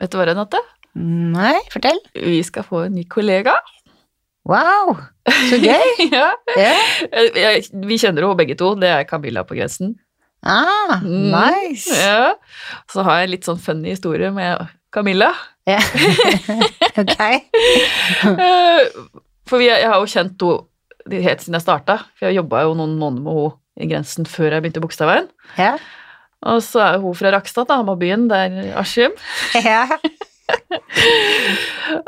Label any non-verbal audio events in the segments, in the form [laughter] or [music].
Vet du hva, Renate? Nei, fortell. Vi skal få en ny kollega. Wow, så gøy. [laughs] ja. Ja. Jeg- jeg- Vi kjenner jo begge to. Det er Camilla på grensen. Ah, Mm. nice. Ja. Så har jeg en litt sånn funny historie med Camilla. Ja. [laughs] ok. Eh, For vi, jeg har jo kjent henne helt siden jeg starta. For jeg jobba jo noen måneder med henne i grensen før jeg begynte i Bogstadveien. Ja. Og så er hun fra Rakstad, da, Hammarbyen, der Askim. ja. [laughs]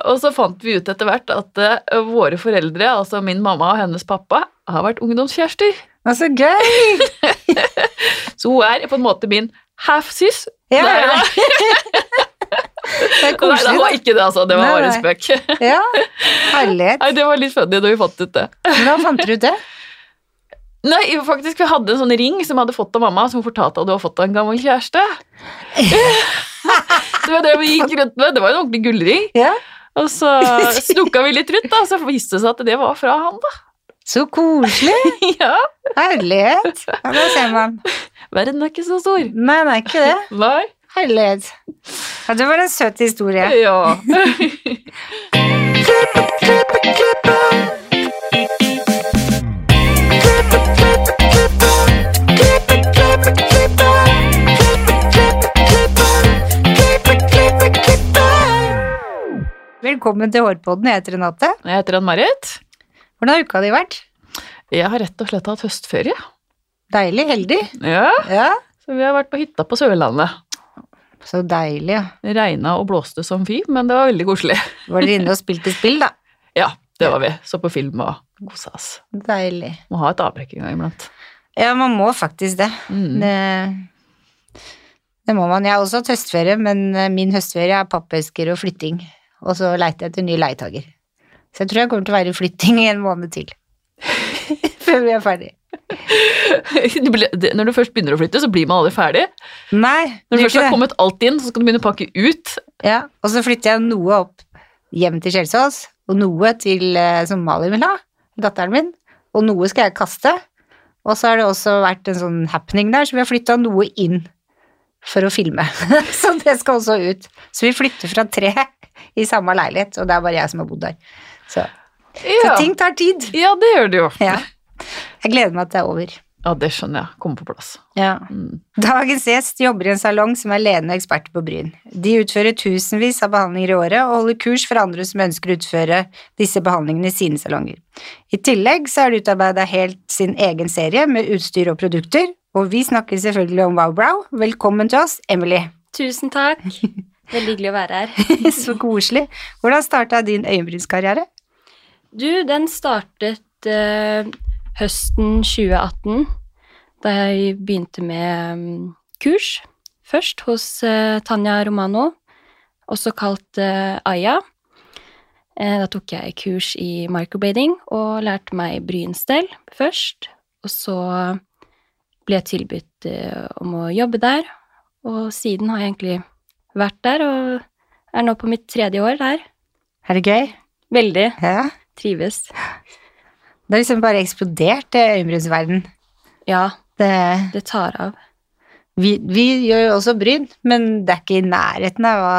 Og så fant vi ut etter hvert at uh, våre foreldre, altså min mamma og hennes pappa, har vært ungdomskjærester. Så gøy. [laughs] Så hun er på en måte min half-sys. Ja, ja. Det er [laughs] Nei, det var ikke det, altså. Det var bare en spøk. Ja, herlighet. Nei, det var litt funny da vi fant ut det. Hvordan fant dere ut det? Nei, faktisk, vi hadde en sånn ring som jeg hadde fått av mamma, som fortalte at du har fått av en gammel kjæreste. [laughs] det var det vi gikk rundt med. Det var en ordentlig gullring. Ja. Og så [laughs] snoka vi litt rundt, da, så viste det seg at det var fra han, da. Så koselig. [laughs] ja, Herlighet. Ja, da ser man. verden er ikke så stor. Nei, den er ikke det. Nei. Herlighet. Ja, det var en søt historie. Ja. Velkommen til Hårpodden. Jeg heter Renate. Jeg heter Ann-Marit. Hvordan har uka di vært? Jeg har rett og slett hatt høstferie. Deilig, heldig. Ja, Ja. så vi har vært på hytta på Sørlandet. Så deilig, ja. Det regna og blåste som fy, men det var veldig koselig. Var dere inne og spilte spill, da? [laughs] Ja, det var vi. Så på film og kosa oss. Deilig. Må ha et avbrekk en gang iblant. Ja, man må faktisk det. Mm. Det, det må man. Jeg har også hatt høstferie, men eh, min høstferie er pappesker og flytting. Og så leiter jeg etter ny leietager. Så jeg tror jeg kommer til å være i flytting i en måned til. [laughs] Før vi er ferdig. Det ble- det- Når du først begynner å flytte, så blir man aldri ferdig. Nei, Når du du først har det. kommet alt inn, så skal du begynne å pakke ut. Ja, og så flytter jeg noe opp hjem til Kjelsås, og noe til eh, som Malin vil ha, datteren min, og noe skal jeg kaste. Og så har det også vært en sånn happening der, så vi har flytta noe inn for å filme. [laughs] så det skal også ut. Så vi flytter fra tre i samme leilighet, og det er bare jeg som har bodd der. Så, så ting tar tid. ja det gjør det jo. Ja. Jeg gleder meg til det er over. Ja, det skjønner jeg. Kommer på plass. Ja. Mm. Dagens gjest jobber i en salong som er ledende eksperter på bryn. De utfører tusenvis av behandlinger i året og holder kurs for andre som ønsker å utføre disse behandlingene i sine salonger. I tillegg så har de utarbeida helt sin egen serie med utstyr og produkter, og vi snakker selvfølgelig om Wowbrow. Velkommen til oss, Emily. Tusen takk. [laughs] Veldig hyggelig å være her. [laughs] Så koselig. Hvordan starta din øyenbrynskarriere? Du, den startet eh, høsten 2018, da jeg begynte med mm, kurs. Først hos eh, Tanja Romano, også kalt eh, Aya. Eh, da tok jeg kurs i microblading og lærte meg brynstell først. Og så ble jeg tilbudt om å jobbe der, og siden har jeg egentlig vært der, og er nå på mitt tredje år der. Er det gøy? Veldig. Ja. Trives. [laughs] Det har liksom bare eksplodert, det øyenbrynsverden. Ja, Det, det tar av. vi, vi gjør jo også bryn, men det er ikke i nærheten av hva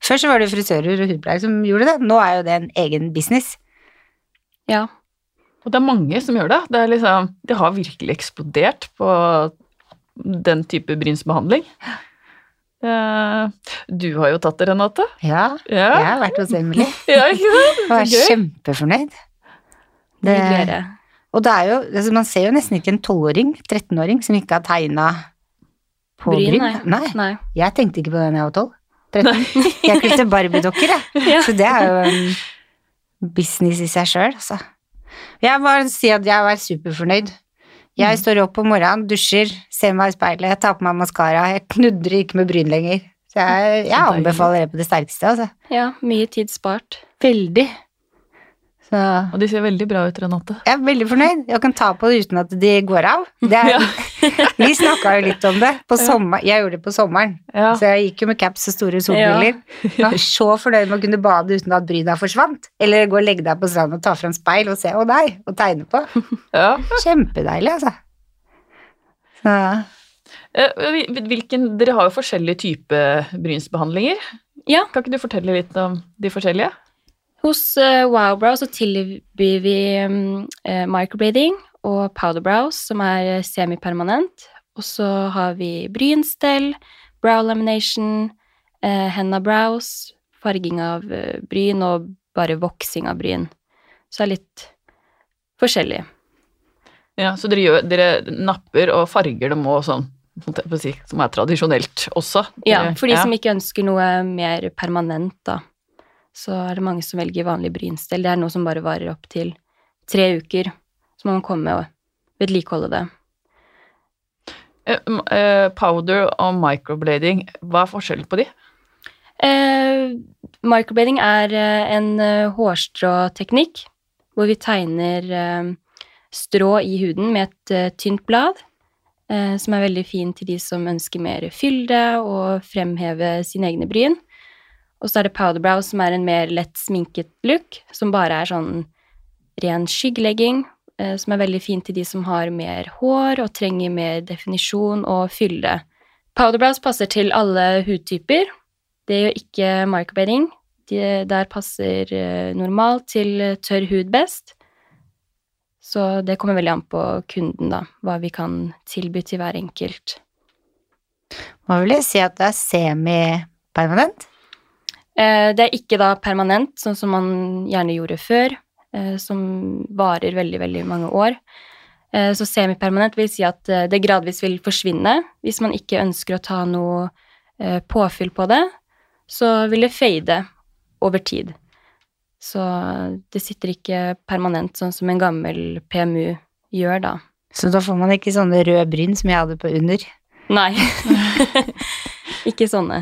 Før så var det frisører og hudpleiere som gjorde det, nå er jo det en egen business. Ja. Og det er mange som gjør det. Det, er liksom, det har virkelig eksplodert på den type brynsbehandling. Eh, Du har jo tatt det, Renate. Ja, Ja, jeg har vært hos Emily ja ikke sant? og er kjempefornøyd. Det. Og det er jo, altså man ser jo nesten ikke en tolvåring, 13-åring, som ikke har tegna på bryn. Bryn, nei. nei. Jeg tenkte ikke på det da jeg var tolv. 13. [laughs] Jeg klippet barbiedokker, jeg. [laughs] Ja. Så det er jo en business i seg sjøl, altså. Jeg må si at jeg var superfornøyd. Jeg Mm. står opp om morgenen, dusjer, ser meg i speilet, tar på meg maskara. Jeg knudrer ikke med bryn lenger. Så jeg, jeg anbefaler det på det sterkeste, altså. Ja, mye tid spart. Veldig. Så Og de ser veldig bra ut, Renate. jeg er veldig fornøyd. Jeg kan ta på det uten at de går av. Det er, Ja. [laughs] Vi snakka jo litt om det på sommer. Jeg gjorde det på sommeren, Ja. så jeg gikk jo med caps og store solbriller. Var så fornøyd med å kunne bade uten at bryna forsvant. Eller gå og legge deg på stranden og ta fram speil og se 'å nei', og tegne på. ja. Kjempedeilig, altså. Så, Eh, Hvilken, dere har jo forskjellige type brynsbehandlinger. Ja. Kan ikke du fortelle litt om de forskjellige? Hos uh, Wowbrow så tilbyr vi um, eh, microblading og powderbrows, som er semipermanent. Og så har vi brynstell, brow lamination, eh, henna brows, farging av eh, bryn og bare voksing av bryn. Så det er litt forskjellig. Ja, Så dere, gjør, dere napper og farger dem òg sånn, som er tradisjonelt også? Ja, for de som ikke ønsker noe mer permanent, da, så er det mange som velger vanlig brynstell. Det er noe som bare varer opp til tre uker. Så må man komme og vedlikeholde det. Eh, eh, Powder og microblading, hva er forskjellen på de? Eh, microblading er eh, en hårstråteknikk hvor vi tegner strå i huden med et tynt blad, eh, som er veldig fin til de som ønsker mer fylde og fremheve sine egne bryn. Og så er det powderbrow, som er en mer lett sminket look, som bare er sånn ren skyggelegging, eh, som er veldig fin til de som har mer hår og trenger mer definisjon og fylde. Powderbrows passer til alle hudtyper. Det gjør ikke microblading. De, der passer eh, normalt til tørr hud best. Så det kommer veldig an på kunden, da, hva vi kan tilby til hver enkelt. Hva vil jeg si at det er semipermanent? Eh, det er ikke da permanent, sånn som man gjerne gjorde før, eh, som varer veldig, veldig mange år. Eh, så semipermanent vil si at det gradvis vil forsvinne. Hvis man ikke ønsker å ta noe eh, påfyll på det, så vil det fade over tid. Så det sitter ikke permanent, sånn som en gammel PMU gjør, da. Så da får man ikke sånne røde bryn som jeg hadde på under. Nei. [laughs] [laughs] ikke sånne.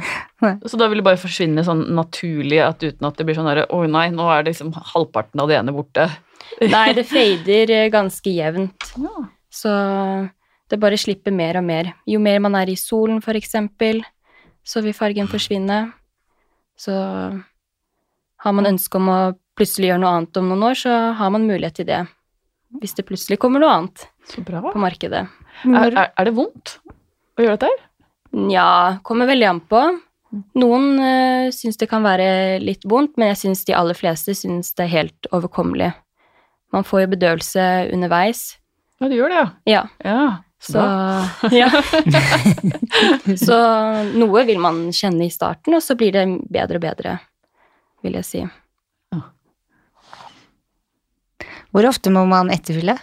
Så da vil det bare forsvinne sånn naturlig at uten at det blir sånn herre Å nei, nå er det liksom halvparten av det ene borte. [laughs] Nei, det fader eh, ganske jevnt. Ja. Så det bare slipper mer og mer. Jo mer man er i solen, for eksempel, så vil fargen forsvinne. Så har man ønske om å plutselig gjøre noe annet om noen år, så har man mulighet til det. Hvis det plutselig kommer noe annet Så bra. på markedet. Er, er, er det vondt å gjøre dette her? Nja, kommer veldig an på. Noen uh, syns det kan være litt vondt, men jeg syns de aller fleste syns det er helt overkommelig. Man får jo bedøvelse underveis. Ja, det gjør det, ja. Ja, ja. Så, ja. [laughs] så noe vil man kjenne i starten, og så blir det bedre og bedre, vil jeg si. Hvor ofte må man etterfylle?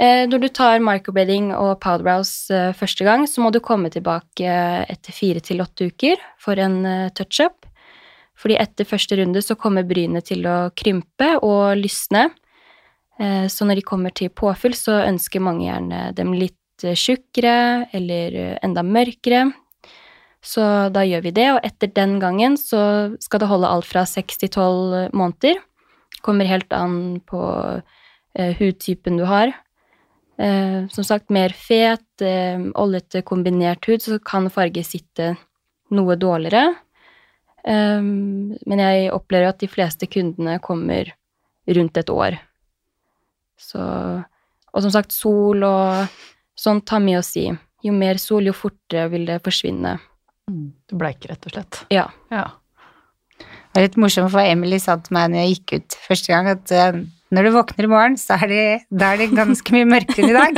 Eh, når du tar microblading og powderbrows eh, første gang, så må du komme tilbake eh, etter fire til åtte uker for en touch-up. Fordi etter første runde så kommer brynet til å krympe og lysne. Så når de kommer til påfyll, så ønsker mange gjerne dem litt tjukkere eller enda mørkere. Så da gjør vi det, og etter den gangen så skal det holde alt fra seks til tolv måneder. Kommer helt an på hudtypen du har. Eh, som sagt, mer fet, eh, oljete kombinert hud, så kan farge sitte noe dårligere. Um, men jeg opplever at de fleste kundene kommer rundt et år. Så Og som sagt, sol og sånt tar mye å si. Jo mer sol, jo fortere vil det forsvinne. Det Du bleiker, rett og slett. Ja. Ja. Det var litt morsomt, for Emily sa til meg når jeg gikk ut første gang, at eh, når du våkner i morgen, så er det, da er det ganske mye mørkere enn i dag.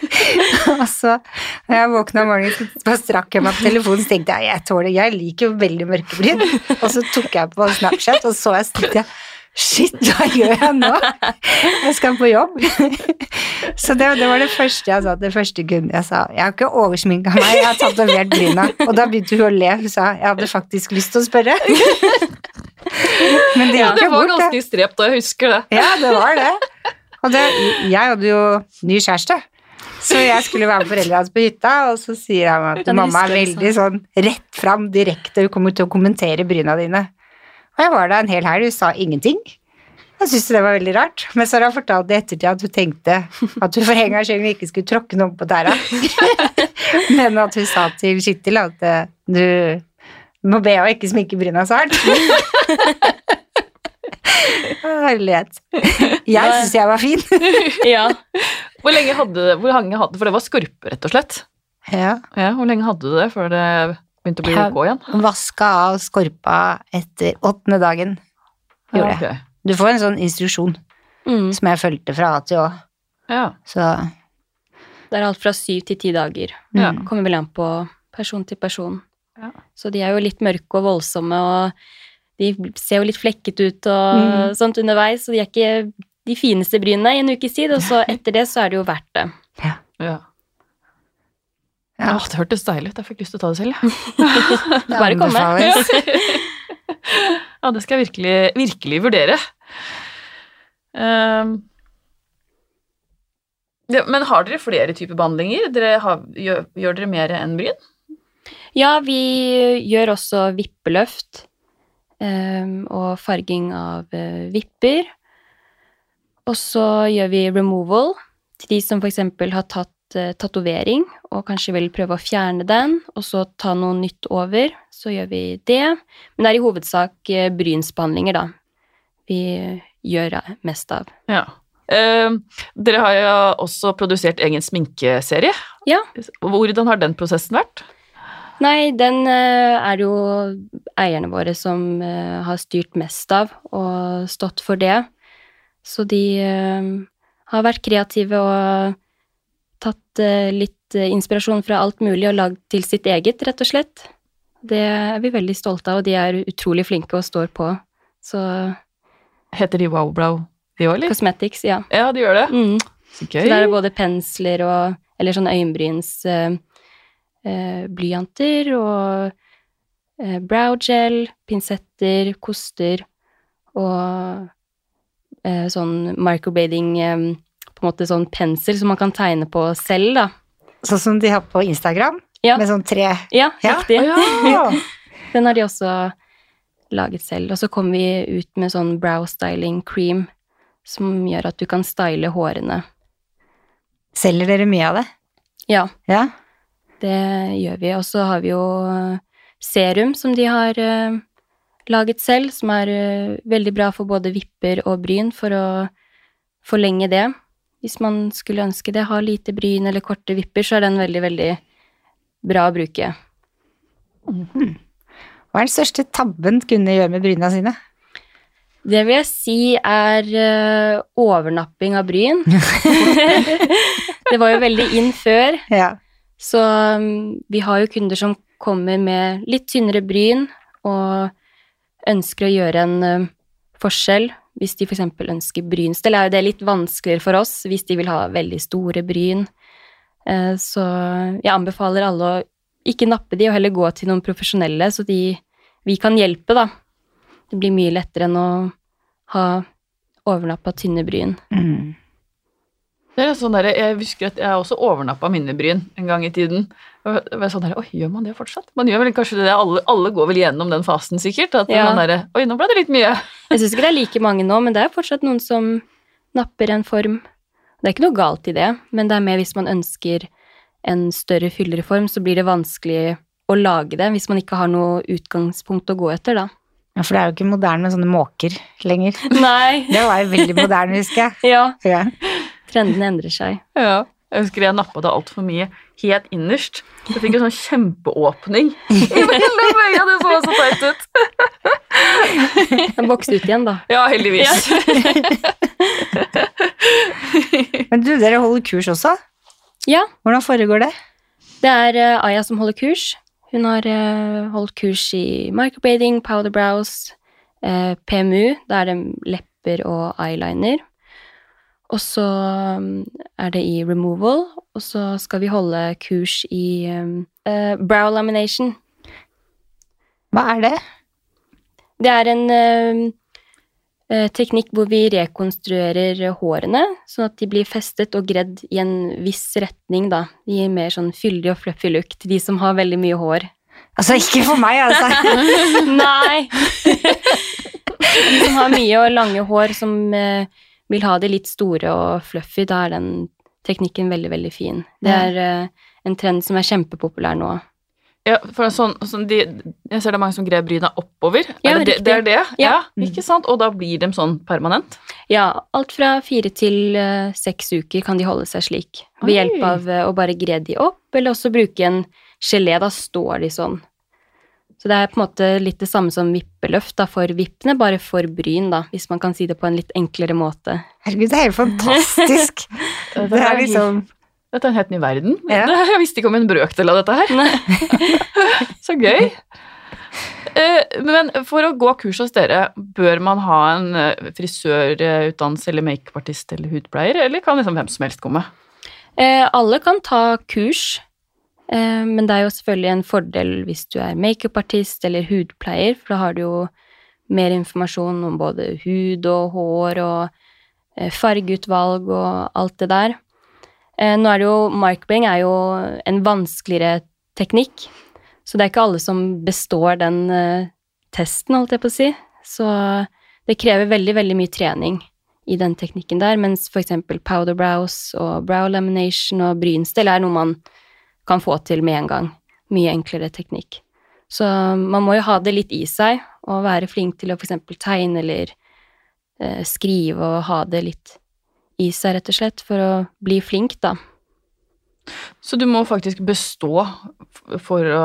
[laughs] og så, når jeg våkna om morgenen, så strakk jeg meg på telefonen, så tenkte jeg jeg tåler, jeg liker jo veldig mørkebryn. Og så tok jeg på Snapchat, og så jeg, tenkte jeg Shit, hva gjør jeg nå? Jeg skal på jobb. Så det, det var det første jeg sa til første kunde. Jeg sa jeg har ikke oversminka meg, jeg har tatovert bryna. Og da begynte hun å le. Hun sa jeg hadde faktisk lyst til å spørre. [laughs] Men de ja, det var bort, ganske strept, og jeg husker det. Ja, det var det. Og det, jeg hadde jo ny kjæreste, så jeg skulle være med foreldrene hans på hytta, og så sier han at mamma er veldig sånn rett fram, direkte, hun kommer til å kommentere bryna dine. Og jeg var der en hel helg, hun sa ingenting. Jeg syntes det var veldig rart. Men så har hun fortalt i ettertid at hun tenkte at hun for en gangs skyld ikke skulle tråkke noen på tæra. [laughs] Men at hun sa til Kittil at eh, du må be henne ikke sminke bryna så hardt. [laughs] Herlighet. Jeg syns jeg var fin. [laughs] ja. Hvor lenge hadde hvor lenge hadde For det var skorpe, rett og slett. Ja. Ja, Hvor lenge hadde du det før det Begynte å bli OK igjen? Vaska av skorpa etter åttende dagen. Gjorde jeg. ok. Du får en sånn instruksjon Mm. som jeg fulgte fra A til Å. Ja. Så Det er alt fra syv til ti dager. Ja. mm. Kommer vel an på person til person. Ja. Så de er jo litt mørke og voldsomme, og de ser jo litt flekket ut og Mm. sånt underveis, så de er ikke de fineste brynene i en ukes tid, og så etter det så er det jo verdt det. ja. Ja. Åh, det hørtes deilig ut. Jeg fikk lyst til å ta det selv. jeg. [laughs] Bare komme. [laughs] Ja, det skal jeg virkelig, virkelig vurdere. Um, ja, men har dere flere typer behandlinger? Dere har, gjør, gjør dere mer enn bryn? Ja, vi gjør også vippeløft og farging av eh, vipper. Og så gjør vi removal til de som f.eks. har tatt uh, tatovering og kanskje vil prøve å fjerne den, og så ta noe nytt over. Så gjør vi det. Men det er i hovedsak uh, brynsbehandlinger, da. Vi gjør eh, mest av. Ja. Eh, dere har jo også produsert egen sminkeserie. Ja. Hvordan har den prosessen vært? Nei, den eh, er det jo eierne våre som eh, har styrt mest av, og stått for det. Så de eh, har vært kreative og tatt litt inspirasjon fra alt mulig og lagd til sitt eget, rett og slett. Det er vi veldig stolte av, og de er utrolig flinke og står på. Så Heter de Wowblow, de òg, eller? Cosmetics, ja. Ja, de gjør det. Mm. Så Så der er både pensler og Eller sånn øyenbryns eh, blyanter og eh, browgel, pinsetter, koster og eh, sånn microblading eh, På en måte sånn pensel som man kan tegne på selv, da. Sånn som de har på Instagram, Ja. med sånn tre Ja, Ja. riktig. Å, ja. [laughs] Den har de også laget selv. Og så kommer vi ut med sånn brow styling cream som gjør at du kan style hårene. Selger dere mye av det? Ja. Ja. Det gjør vi. Og så har vi jo eh, serum som de har eh, laget selv, som er eh, veldig bra for både vipper og bryn for å forlenge det. Hvis man skulle ønske det, ha lite bryn eller korte vipper, så er den veldig, veldig bra å bruke. Hva er den største tabben kunne gjøre med bryna sine? Det vil jeg si er overnapping av bryn. [laughs] [laughs] det var jo veldig inn før, Ja. Så um, vi har jo kunder som kommer med litt tynnere bryn og ønsker å gjøre en um, forskjell. Hvis de f.eks. ønsker brynstell, er jo det litt vanskeligere for oss hvis de vil ha veldig store bryn. Eh, så jeg anbefaler alle å ikke nappe de, og heller gå til noen profesjonelle, så de, vi kan hjelpe, da. Det blir mye lettere enn å ha overnappa tynne bryn. Mm. Det er sånn der, jeg husker at jeg også overnappa minnebryn en gang i tiden. Og var sånn der, Oi, gjør man det fortsatt? Man gjør vel kanskje det, alle, alle går vel gjennom den fasen sikkert. At Ja. man der, Oi, nå ble det litt mye. [laughs] Jeg syns ikke det er like mange nå, men det er fortsatt noen som napper en form. Det er ikke noe galt i det, men det er mer hvis man ønsker en større, fyldigere form, så blir det vanskelig å lage det hvis man ikke har noe utgangspunkt å gå etter, da. ja, for det er jo ikke moderne med sånne måker lenger. [laughs] Nei. Det var jo veldig moderne, husker jeg. [laughs] Ja, Ja. Trendene endrer seg. [laughs] Ja. Jeg husker jeg nappa det altfor mye helt innerst. Jeg fikk en sånn kjempeåpning [laughs] i mellom øya. Det så så teit ut. Den vokste ut igjen, da. Ja, heldigvis. Men du, dere holder kurs også? Ja, Hvordan foregår det? det er uh, Aya som holder kurs. Hun har uh, holdt kurs i microblading, powder brows, uh, PMU, da er det lepper og eyeliner. Og så um, er det i removal, og så skal vi holde kurs i eh, brow lamination. Hva er det? Det er en eh, teknikk hvor vi rekonstruerer hårene, sånn at de blir festet og gredd i en viss retning, da. De gir mer sånn fyldig og fluffy look til de som har veldig mye hår. Altså, ikke for meg, altså. [laughs] Nei! [laughs] de som har mye og lange hår, som eh, vil ha de litt store og fluffy, da er den teknikken veldig, veldig fin. Det er uh, en trend som er kjempepopulær nå. Ja, for sånn, sånn de, jeg ser det er mange som grer bryna oppover. Ja, er det, det, det er det? Ja. Ikke sant? Og da blir de sånn permanent? Ja, alt fra fire til uh, seks uker kan de holde seg slik. Ved Oi. hjelp av uh, å bare gre de opp, eller også bruke en gelé. Da står de sånn. Så det er på en måte litt det samme som vippeløft da, for vippene, bare for bryn, da, hvis man kan si det på en litt enklere måte. Herregud, det er helt fantastisk. [laughs] Det er er liksom Dette er en helt ny verden. Ja. [laughs] Jeg visste ikke om en brøkdel av dette her. [laughs] Så gøy. Eh, Men for å gå kurs hos dere, bør man ha en eh, frisørutdannelse eller makeupartist eller hudpleier, eller kan liksom hvem som helst komme? Eh, alle kan ta kurs, men det er jo selvfølgelig en fordel hvis du er makeupartist eller hudpleier, for da har du jo mer informasjon om både hud og hår og eh, fargeutvalg og alt det der. Eh, nå er det jo Microblading er jo en vanskeligere teknikk, så det er ikke alle som består den eh, testen, holdt jeg på å si. Så det krever veldig, veldig mye trening i den teknikken der, mens eksempel powder brows og brow lamination og brynstell er noe man kan få til med en gang. Mye enklere teknikk. Så man må jo ha det litt i seg, og være flink til å eksempel tegne eller eh, skrive og ha det litt i seg, rett og slett, for å bli flink, da. Så du må faktisk bestå for å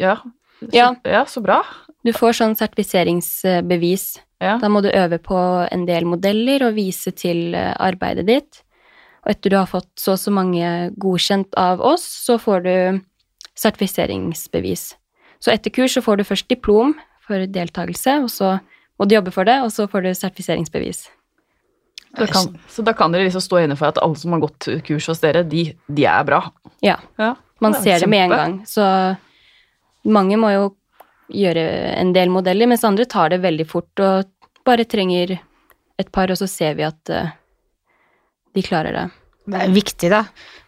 Ja. Så, Ja. ja, så bra. Du får sånn sertifiseringsbevis. Ja. Da må du øve på en del modeller og vise til eh, arbeidet ditt. Og etter du har fått så og så mange godkjent av oss, så får du sertifiseringsbevis. Så etter kurs så får du først diplom for deltakelse, og så må du jobbe for det, og så får du sertifiseringsbevis. Så, kan, så da kan dere liksom stå inne for at alle som har gått kurs hos dere, de, de er bra. Ja. Ja. Man Det er ser det med en gang. Så mange må jo gjøre en del modeller, mens andre tar det veldig fort og bare trenger et par, og så ser vi at eh, de klarer det. Det er viktig, da.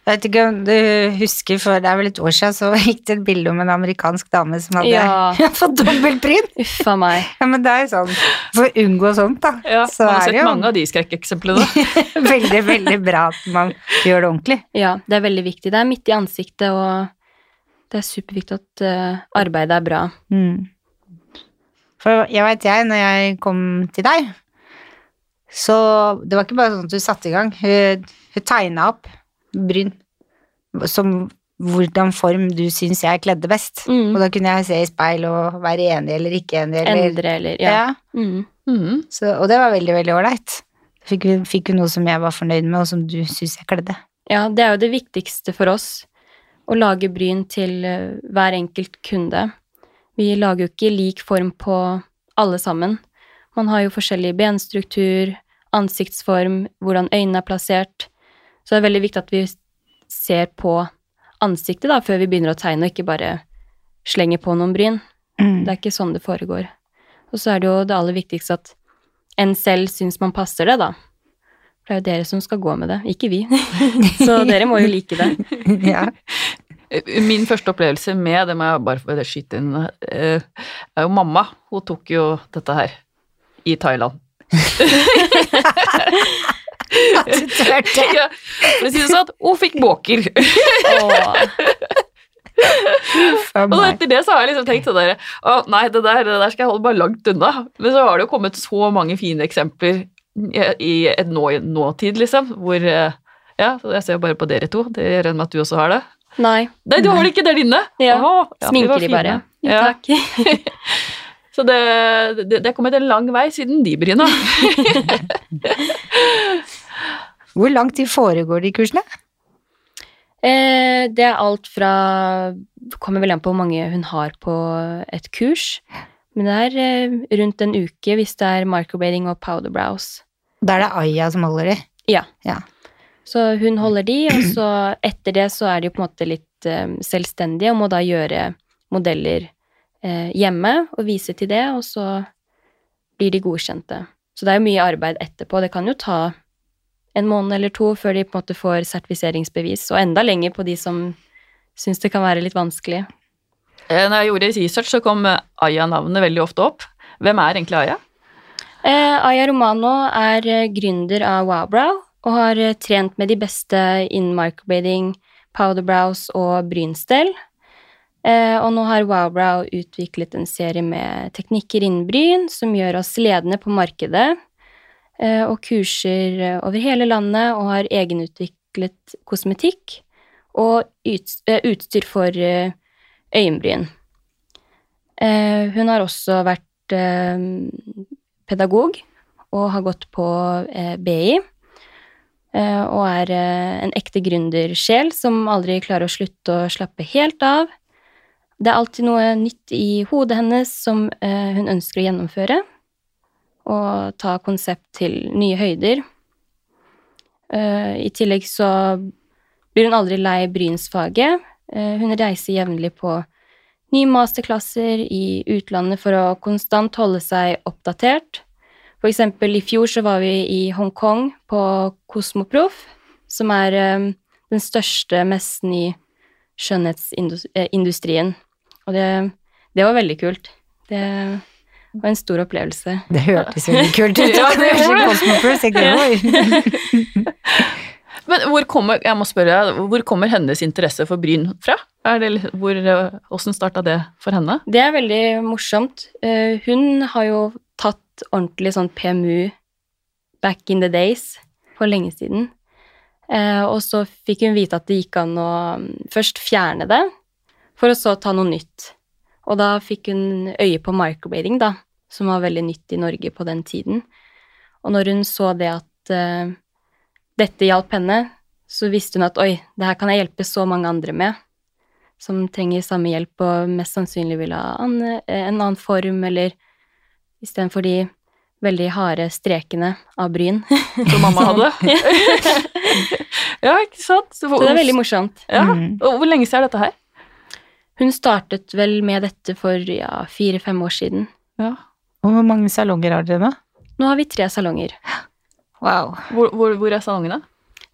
Jeg vet ikke om du husker, for det er vel et år siden, så [laughs] gikk det et bilde om en amerikansk dame som hadde Ja. [laughs] fått dobbeltbryn. Uffa meg. Ja, men det er jo sånn, for å unngå sånt, da, Ja, så man har sett jo mange av de skrekkeksemplene. [laughs] veldig, veldig bra at man gjør det ordentlig. Ja, det er veldig viktig. Det er midt i ansiktet, og det er superviktig at eh, arbeidet er bra. Mm. For jeg vet jeg, når jeg kom til deg, så det var ikke bare sånn at hun satte i gang. Hun, hun tegna opp bryn som hvordan form du syns jeg kledde best. Mm. Og da kunne jeg se i speil og være enig eller ikke enig. Eller, Endre eller Ja. Ja. Mm. Mm. Så, og det var veldig, veldig ålreit. Fikk, fikk hun noe som jeg var fornøyd med, og som du syns jeg kledde. ja, det er jo det viktigste for oss. Å lage bryn til eh, hver enkelt kunde. Vi lager jo ikke lik form på alle sammen. Man har jo forskjellig benstruktur, ansiktsform, hvordan øynene er plassert. Så det er veldig viktig at vi ser på ansiktet da, før vi begynner å tegne, og ikke bare slenger på noen bryn. Mm. Det er ikke sånn det foregår. Og så er det jo det aller viktigste at en selv syns man passer det, da. For det er jo dere som skal gå med det, ikke vi. [laughs] så dere må jo like det. [laughs] ja. Min første opplevelse med, det må jeg bare få skyte inn, eh, er jo mamma. Hun tok jo dette her i Thailand. Du turte. Ja, for å si det sånn, hun fikk måker. Og etter det så har jeg liksom tenkt sånn Å, nei, det der, det der skal jeg holde bare langt unna. Men så har det jo kommet så mange fine eksempler i- et nå, nåtid, liksom, hvor eh, Ja, så jeg ser jo bare på dere to. Det regner med at du også har det. Nei. Nei, du har det ikke der inne! Ja, ja, Sminker de bare. Ja. takk. [laughs] Så det, det, det er kommet en lang vei siden de bryna. [laughs] Hvor lang tid foregår de kursene? Eh, det er alt fra Kommer vel an på hvor mange hun har på et kurs. Men det er eh, rundt en uke hvis det er microblading og powder brows. Da er det Aya som holder de. Ja. Ja. Så hun holder de, og så etter det så er de på en måte litt eh, selvstendige og må da gjøre modeller hjemme og vise til det, og så blir de godkjente. Så det er jo mye arbeid etterpå. Det kan jo ta en måned eller to før de på en måte får sertifiseringsbevis, og enda lenger på de som syns det kan være litt vanskelig. Eh, Når jeg gjorde research, så kom eh, Aya-navnet veldig ofte opp. Hvem er egentlig Aya? Eh, Aya Romano er eh, gründer av Wowbrow og har eh, trent med de beste innen microblading, powderbrows og brynstell. Eh, og nå har Wowbrow utviklet en serie med teknikker innen bryn som gjør oss ledende på markedet, eh, og kurser eh, over hele landet og har egenutviklet kosmetikk og uts- utstyr for øyenbryn. Hun har også vært pedagog og har gått på BI. og er en ekte gründersjel som aldri klarer å slutte å slappe helt av. Det er alltid noe nytt i hodet hennes som eh, hun ønsker å gjennomføre. Og ta konsept til nye høyder. Eh, I tillegg så blir hun aldri lei brynsfaget. Eh, hun reiser jevnlig på nye masterklasser i utlandet for å konstant holde seg oppdatert. For eksempel i fjor så var vi i Hongkong på Kosmoproff, som er den største messen i skjønnhetsindustrien. Og det, det var veldig kult. Det var en stor opplevelse. Det hørtes veldig kult ut. [laughs] Ja, det gjorde det. [laughs] Men hvor kommer, jeg må spørre, hvor kommer hennes interesse for bryn fra? Er det, hvor, hvordan starta det for henne? Det er veldig morsomt. Eh, hun har jo tatt ordentlig sånn PMU back in the days, for lenge siden. Eh, og så fikk hun vite at det gikk an å mm, først fjerne det, for å så ta noe nytt. Og da fikk hun øye på microblading, da, som var veldig nytt i Norge på den tiden. Og når hun så det at uh, dette hjalp henne, så visste hun at oi, det her kan jeg hjelpe så mange andre med som trenger samme hjelp og mest sannsynlig vil ha eh, en annen form, eller istedenfor de veldig harde strekene av bryn. [laughs] Som mamma hadde? [laughs] [laughs] ja, ikke sant? Så, Så det er veldig morsomt. Ja, Mm. og Hvor lenge siden er dette her? Hun startet vel med dette for ja, fire-fem år siden. Ja. Og hvor mange salonger har dere nå? Nå har vi tre salonger. Wow. Hvor, hvor, hvor er salongene?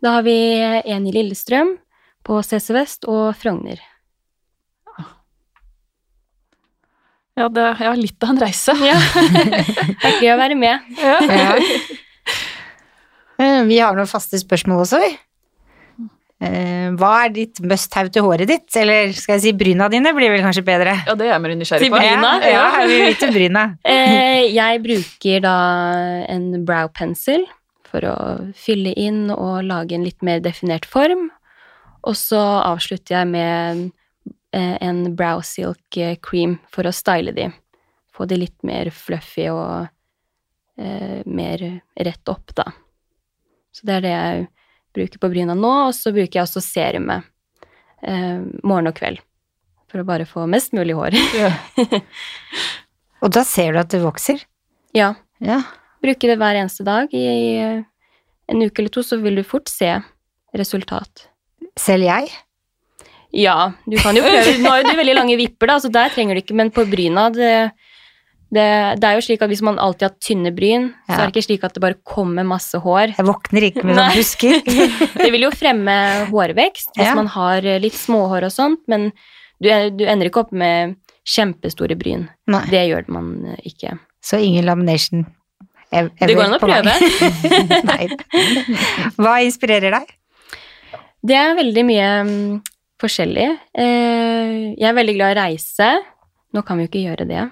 Da har vi en i Lillestrøm, på CC Vest og Frogner. Ja, det ja, litt av en reise. Ja. [laughs] det er gøy å være med. Ja. Ja. [laughs] Eh, Vi har noen faste spørsmål også, vi. Eh, Hva er ditt must-have til håret ditt? Eller skal jeg si bryna dine, blir vel kanskje bedre? ja, det er jeg mer nysgjerrig på. bryna? Ja, ja, vi vil til bryna. [laughs] Eh, jeg bruker da en brow pencil for å fylle inn og lage en litt mer definert form. Og så avslutter jeg med eh, en brow silk cream for å style de. Få de litt mer fluffy og eh, mer rett opp, da. Så det er det jeg bruker på bryna nå, og så bruker jeg også serumet eh, morgen og kveld. For å bare få mest mulig hår. Ja. [laughs] Og da ser du at det vokser. ja. Ja. Bruker det hver eneste dag. I eh, en uke eller to så vil du fort se resultat. Selv jeg. Ja, du kan jo prøve. Nå har jo du veldig lange vipper, da, så der trenger du ikke, men på bryna det, det, det er jo slik at hvis man alltid har tynne bryn, så er det ikke slik at det bare kommer masse hår. Jeg våkner ikke med noen busker. [laughs] Det vil jo fremme hårvekst hvis Ja. man har eh, litt småhår og sånt, men du, du ender ikke opp med kjempestore bryn. Nei. Det gjør man eh, ikke. Så ingen lamination. ever Det går an å prøve. [laughs] Nei. Hva inspirerer deg? Det er veldig mye mm, forskjellig. Eh, jeg er veldig glad i å reise. Nå kan vi jo ikke gjøre det.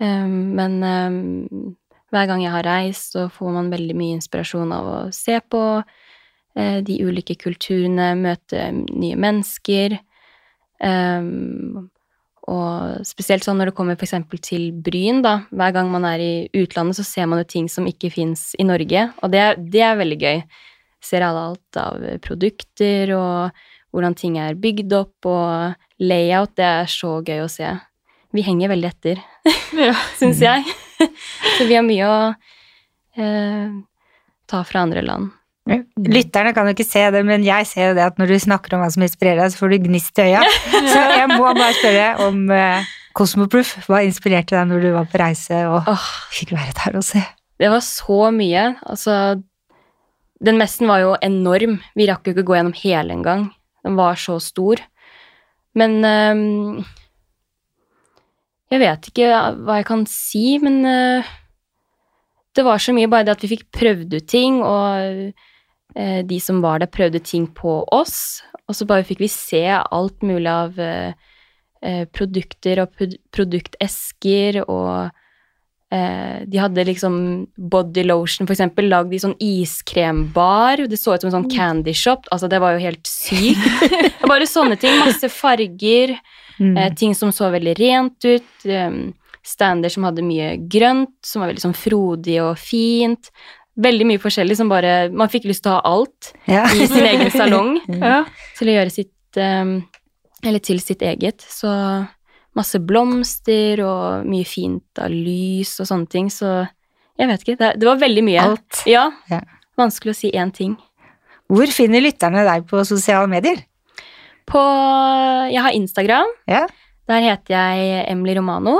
Eh, men eh, hver gang jeg har reist, så får man veldig mye inspirasjon av å se på eh, de ulike kulturene, møte nye mennesker. Eh, og spesielt sånn når det kommer eksempel til Bryn, da. Hver gang man er i utlandet, så ser man jo ting som ikke fins i Norge, og det, det er veldig gøy. Ser alle alt av produkter og hvordan ting er bygd opp, og layout, det er så gøy å se. Vi henger veldig etter, Ja. [laughs] syns jeg. [laughs] så vi har mye å eh, ta fra andre land. Lytterne kan jo ikke se det, men jeg ser jo det at når du snakker om hva som inspirerer deg, så får du gnist i øya. [laughs] Så jeg må bare spørre om eh, Cosmoproof. Hva inspirerte deg når du var på reise og fikk være der og se? Det var så mye. Altså, den messen var jo enorm. Vi rakk jo ikke gå gjennom hele engang. Den var så stor. Men ehm, Jeg vet ikke hva jeg kan si, men eh, det var så mye bare det at vi fikk prøvd ut ting, og eh, de som var der, prøvde ting på oss. Og så bare fikk vi se alt mulig av eh, produkter og produktesker og Eh, de hadde liksom body lotion, for eksempel, lagd i sånn iskrembar. Det så ut som en sånn candy shop. Altså, det var jo helt sykt. [laughs] Bare sånne ting. Masse farger. Mm. Eh, ting som så veldig rent ut. Um, stander som hadde mye grønt, som var veldig sånn frodig og fint. Veldig mye forskjellig som bare Man fikk lyst til å ha alt Ja. i sin egen salong [laughs] Ja. til å gjøre sitt um, Eller til sitt eget. Så masse blomster og mye fint av lys og sånne ting, så jeg vet ikke. Det, det var veldig mye. Alt. Ja. Ja. Vanskelig å si én ting. Hvor finner lytterne deg på sosiale medier? På Jeg har Instagram. Ja. Der heter jeg Emily Romano.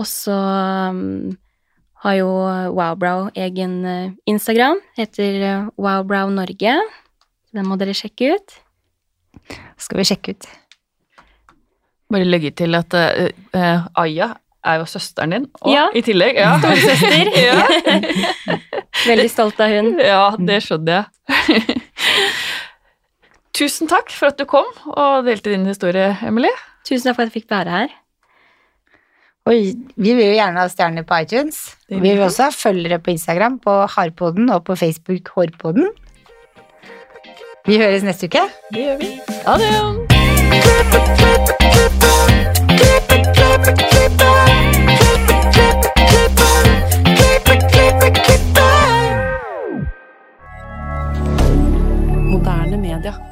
Og så um, har jo Wowbrow egen eh, Instagram. Heter eh, Wowbrow Norge. Den må dere sjekke ut. Skal vi sjekke ut. Bare legge til at uh, uh, Aya er jo søsteren din, og Ja. i tillegg ja. Storesøster. [laughs] ja. [laughs] Veldig stolt av hun. ja, det skjønner jeg. [laughs] Tusen takk for at du kom og delte din historie, Emily. Tusen takk for at jeg fikk være her. Oi, vi vil jo gjerne ha stjerner på iTunes. Vi vil også ha følgere på Instagram, på Harpoden og på Facebook Hårpoden. Vi høres neste uke. Det gjør vi. Ha det! Moderne media.